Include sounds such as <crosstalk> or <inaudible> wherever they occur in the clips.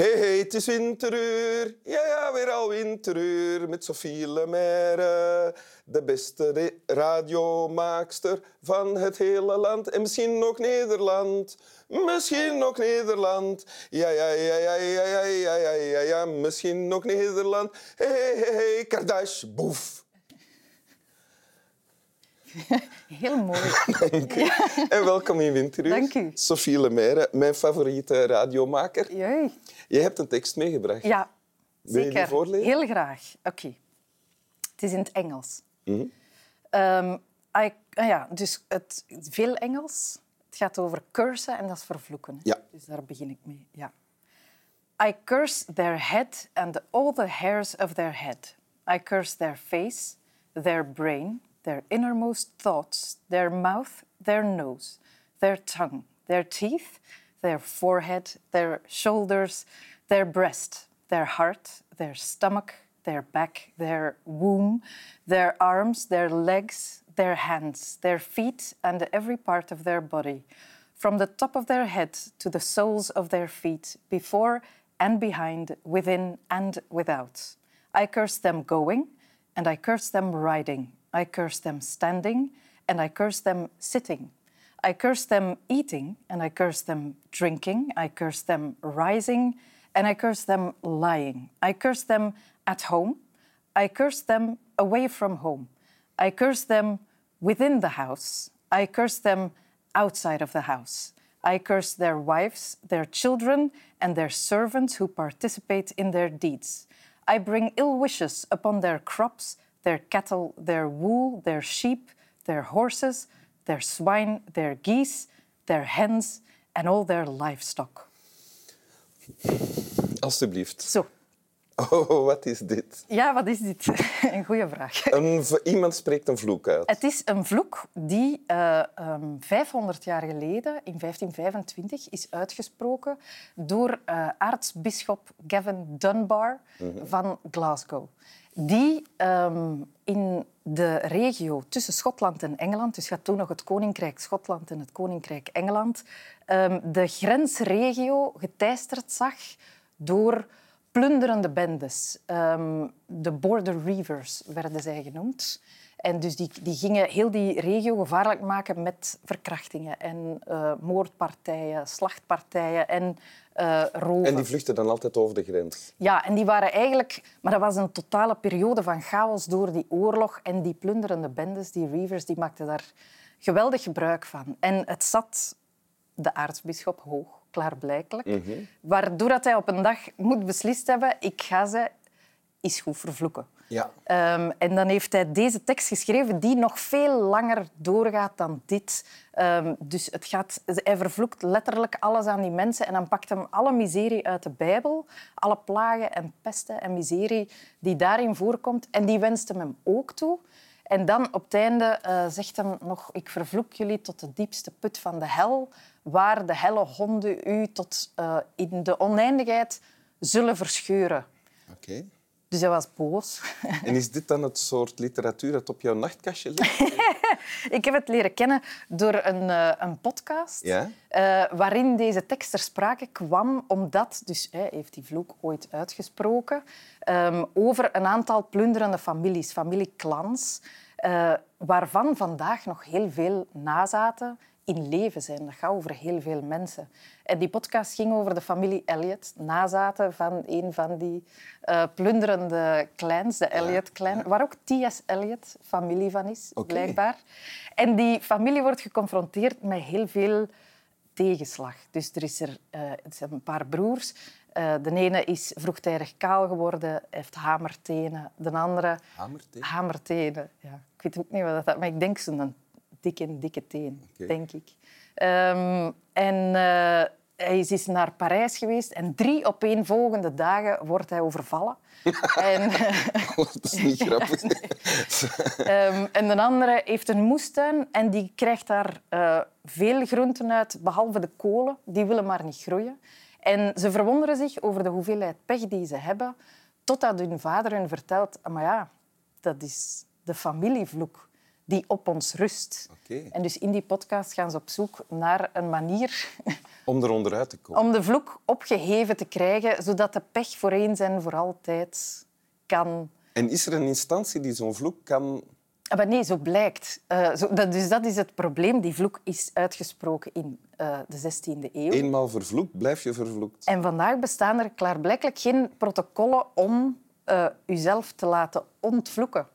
Hey, hey, het is winteruur. Ja, ja, weer al winteruur. Met Sophie Lemaire, de beste radiomaakster van het hele land. En misschien ook Nederland. Misschien ook Nederland. Ja, ja, ja, ja, ja, ja, ja, ja, ja. Misschien ook Nederland. Hey, hey, hey, hey, boef. <laughs> Heel mooi. <laughs> Dank u. En welkom in Winteruur. Dank u. Sophie Lemaire, mijn favoriete radiomaker. Jee. Je hebt een tekst meegebracht. Ja, Wil je die zeker. voorlezen? Heel graag. Oké. Het is in het Engels. Ehm, I- ah ja, dus het, veel Engels. Het gaat over cursen en dat is vervloeken. Ja. Dus daar begin ik mee. Ja. I curse their head and all the hairs of their head. I curse their face, their brain, their innermost thoughts, their mouth, their nose, their tongue, their teeth, their forehead, their shoulders, their breast, their heart, their stomach, their back, their womb, their arms, their legs, their hands, their feet, and every part of their body, from the top of their head to the soles of their feet, before and behind, within and without. I curse them going, and I curse them riding. I curse them standing, and I curse them sitting. I curse them eating, and I curse them drinking. I curse them rising, and I curse them lying. I curse them at home. I curse them away from home. I curse them within the house. I curse them outside of the house. I curse their wives, their children, and their servants who participate in their deeds. I bring ill wishes upon their crops, their cattle, their wool, their sheep, their horses, their swine, their geese, their hens, and all their livestock. Alsjeblieft. Zo, <laughs> Oh, wat is dit? ja, wat is dit? <laughs> Een goede vraag. Een, iemand spreekt een vloek uit. Het is een vloek die eh, ehm, 500 jaar geleden, in 1525, is uitgesproken door eh aartsbisschop Gavin Dunbar van Glasgow. Die ehm, in de regio tussen Schotland en Engeland, dus gaat toen nog het Koninkrijk Schotland en het Koninkrijk Engeland, ehm, de grensregio geteisterd zag door plunderende bendes. Ehm, de Border Reavers werden zij genoemd. En dus die, die gingen heel die regio gevaarlijk maken met verkrachtingen en eh, moordpartijen, slachtpartijen en eh roven. En die vluchten dan altijd over de grens. Ja, en die waren eigenlijk... Maar dat was een totale periode van chaos door die oorlog. En die plunderende bendes, die reavers, die maakten daar geweldig gebruik van. En het zat de aartsbisschop hoog, klaarblijkelijk. Waardoor dat hij op een dag moet beslist hebben... Ik ga ze eens goed vervloeken. Ja. Ehm, en dan heeft hij deze tekst geschreven die nog veel langer doorgaat dan dit. Ehm, dus het gaat, hij vervloekt letterlijk alles aan die mensen en dan pakt hem alle miserie uit de Bijbel, alle plagen en pesten en miserie die daarin voorkomt, en die wenst hem hem ook toe. En dan op het einde eh, zegt hem nog, ik vervloek jullie tot de diepste put van de hel, waar de helle honden u tot eh, in de oneindigheid zullen verscheuren. Oké. Dus hij was boos. <laughs> En is dit dan het soort literatuur dat op jouw nachtkastje ligt? <laughs> Ik heb het leren kennen door een, eh, een podcast Ja? eh, waarin deze tekst ter sprake kwam, omdat, dus hij heeft die vloek ooit uitgesproken, ehm, over een aantal plunderende families, familieclans, eh, waarvan vandaag nog heel veel nazaten in leven zijn. Dat gaat over heel veel mensen. En die podcast ging over de familie Elliot, nazaten van een van die eh, plunderende clans, de Elliot-clan, waar ook T.S. Eliot familie van is, blijkbaar. En die familie wordt geconfronteerd met heel veel tegenslag. Dus er, is er, het zijn een paar broers. Eh, de ene is vroegtijdig kaal geworden, heeft hamertenen. De andere... Hamertenen, ja. Ik weet ook niet wat dat is, maar ik denk zo'n dikke, dikke teen, denk ik. Ehm, en eh, hij is eens naar Parijs geweest en drie opeenvolgende dagen wordt hij overvallen. <laughs> en, dat is niet grappig. <laughs> Ehm, en de andere heeft een moestuin en die krijgt daar eh, veel groenten uit, behalve de kolen. Die willen maar niet groeien. En ze verwonderen zich over de hoeveelheid pech die ze hebben, totdat hun vader hun vertelt, "Ah, maar ja, dat is de familievloek die op ons rust. Oké. En dus in die podcast gaan ze op zoek naar een manier <laughs> Om er onderuit te komen. Om de vloek opgeheven te krijgen, zodat de pech voor eens en voor altijd kan... En is er een instantie die zo'n vloek kan... Ah, Maar nee, zo blijkt. Eh, zo, dat, dus dat is het probleem. Die vloek is uitgesproken in eh, de 16e eeuw. Eenmaal vervloekt, blijf je vervloekt. En vandaag bestaan er klaarblijkelijk geen protocollen om eh uzelf te laten ontvloeken.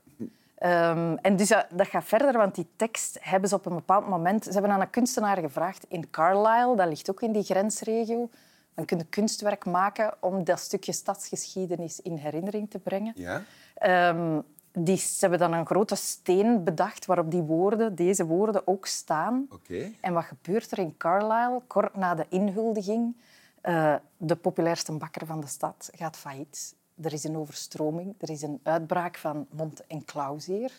Ehm, en dus dat, dat gaat verder, want die tekst hebben ze op een bepaald moment... Ze hebben aan een kunstenaar gevraagd in Carlisle, dat ligt ook in die grensregio. Dan kun je kunstwerk maken om dat stukje stadsgeschiedenis in herinnering te brengen. Ja? Ehm, die, ze hebben dan een grote steen bedacht waarop die woorden, deze woorden ook staan. Oké. En wat gebeurt er in Carlisle? Kort na de inhuldiging, eh, de populairste bakker van de stad gaat failliet. Er is een overstroming, er is een uitbraak van mond- en klauwzeer.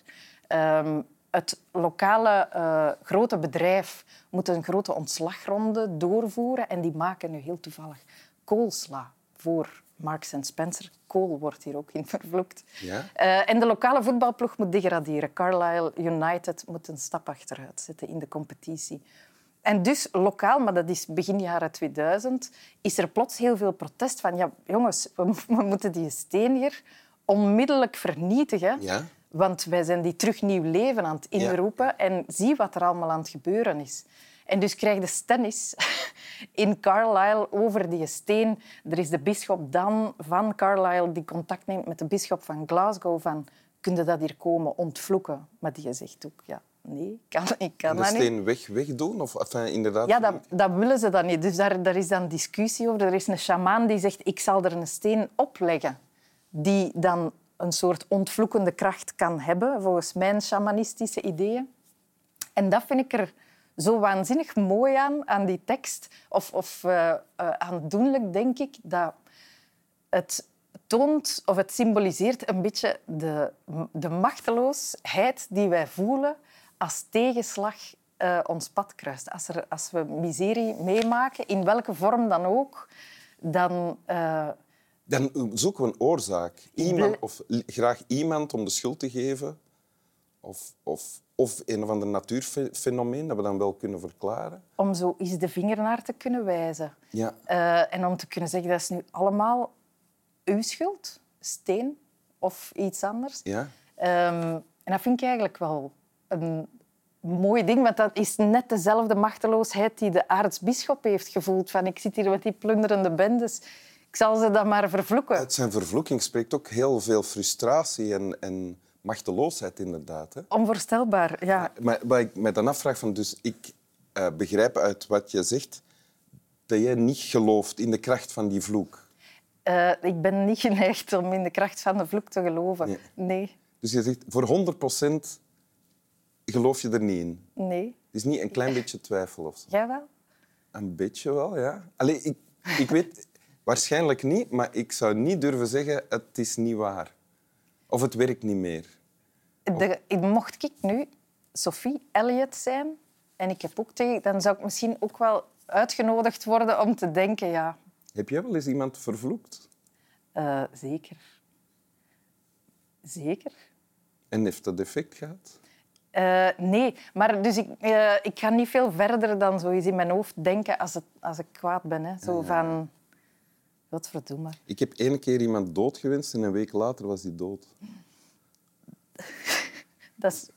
Ehm, het lokale eh, grote bedrijf moet een grote ontslagronde doorvoeren en die maken nu heel toevallig koolsla voor Marks Spencer. Kool wordt hier ook in vervloekt. Ja? Eh, en de lokale voetbalploeg moet degraderen. Carlisle United moet een stap achteruit zetten in de competitie. En dus lokaal, maar dat is begin jaren 2000, is er plots heel veel protest van ja, jongens, we, <laughs> we moeten die steen hier onmiddellijk vernietigen. Ja? Want wij zijn die terug nieuw leven aan het inroepen. En zie wat er allemaal aan het gebeuren is. En dus krijg je stennis <laughs> in Carlisle over die steen. Er is de bisschop Dan van Carlisle die contact neemt met de bisschop van Glasgow. Van, kun je dat hier komen ontvloeken? Maar die zegt ook, ja, nee, ik kan, ik kan De dat niet. steen weg, wegdoen? Of enfin, inderdaad... Ja, dat, dat willen ze dan niet. Dus daar, daar is dan discussie over. Er is een sjamaan die zegt, ik zal er een steen opleggen die dan een soort ontvloekende kracht kan hebben, volgens mijn shamanistische ideeën. En dat vind ik er zo waanzinnig mooi aan, aan die tekst. Of, of eh, eh, aandoenlijk, denk ik, dat het toont of het symboliseert een beetje de, de machteloosheid die wij voelen als tegenslag eh, ons pad kruist. Als, er, als we miserie meemaken, in welke vorm dan ook, dan... eh, Dan zoeken we een oorzaak. Iemand, of graag iemand om de schuld te geven. Of, of, of een of ander natuurfenomeen dat we dan wel kunnen verklaren. om zo eens de vinger naar te kunnen wijzen. Ja. Eh, en om te kunnen zeggen, dat is nu allemaal uw schuld, steen of iets anders. Ja? Ehm, en dat vind ik eigenlijk wel een mooi ding, want dat is net dezelfde machteloosheid die de aartsbisschop heeft gevoeld. Van, ik zit hier met die plunderende bendes, ik zal ze dan maar vervloeken. Uit zijn vervloeking spreekt ook heel veel frustratie en, en machteloosheid, inderdaad. Hè? Onvoorstelbaar, ja. Maar wat ik me dan afvraag, van, dus ik eh, begrijp uit wat je zegt dat jij niet gelooft in de kracht van die vloek. Eh, ik ben niet geneigd om in de kracht van de vloek te geloven. Nee. Nee, Dus je zegt, voor 100% geloof je er niet in. nee. Het is niet een klein beetje twijfel of zo. Jij wel? Een beetje wel, ja. Allee, ik, ik weet waarschijnlijk niet, maar ik zou niet durven zeggen het is niet waar. Of het werkt niet meer. De, mocht ik nu Sophie Elliot zijn en ik heb ook tegen, dan zou ik misschien ook wel uitgenodigd worden om te denken, ja, Heb jij wel eens iemand vervloekt? eh, zeker. Zeker. En heeft dat effect gehad? Eh, nee, maar dus ik, eh, ik ga niet veel verder dan zoiets in mijn hoofd denken als, het, als ik kwaad ben. Hè. Zo van, wat verdomme. Ik heb één keer iemand dood gewenst en een week later was hij dood. <laughs> Dat is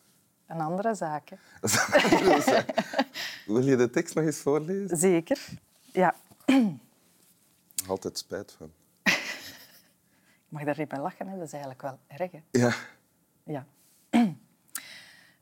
een andere zaak. Hè. <laughs> Wil je de tekst nog eens voorlezen? Zeker. Ja, Altijd spijt van. <laughs> ik mag daar niet bij lachen, hè. dat is eigenlijk wel erg. Hè. Ja. Ja.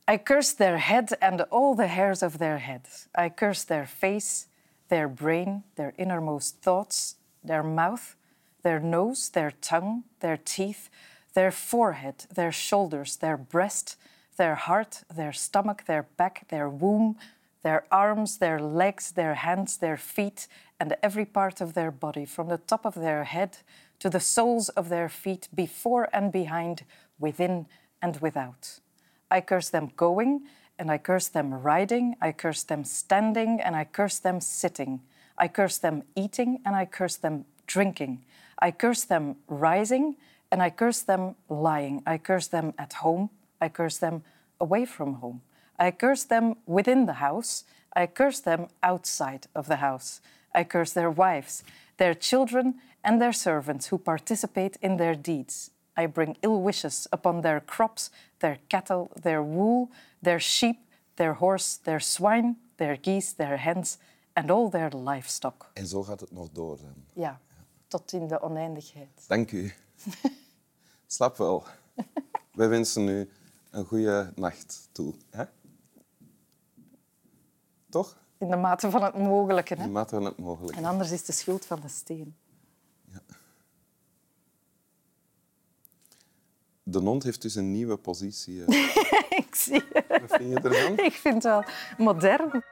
I curse their head and all the hairs of their head. I curse their face, their brain, their innermost thoughts, their mouth, their nose, their tongue, their teeth, their forehead, their shoulders, their breast, their heart, their stomach, their back, their womb, their arms, their legs, their hands, their feet, and every part of their body, from the top of their head to the soles of their feet, before and behind, within and without. I curse them going, and I curse them riding, I curse them standing, and I curse them sitting. I curse them eating, and I curse them drinking. I curse them rising, and I curse them lying. I curse them at home, I curse them away from home. I curse them within the house, I curse them outside of the house. I curse their wives, their children, and their servants who participate in their deeds. I bring ill wishes upon their crops, their cattle, their wool, their sheep, their horse, their swine, their geese, their hens, and all their livestock. En zo gaat het nog door. Dan. Ja, tot in de oneindigheid. Dank u. <laughs> Slap wel. Wij wensen u een goede nacht toe. Hè? Toch? In de mate van het mogelijke. In Hè? mate van het mogelijk. En anders is de schuld van de steen. De hond heeft dus een nieuwe positie. <laughs> Ik zie Wat vind je ervan? Ik vind het wel modern.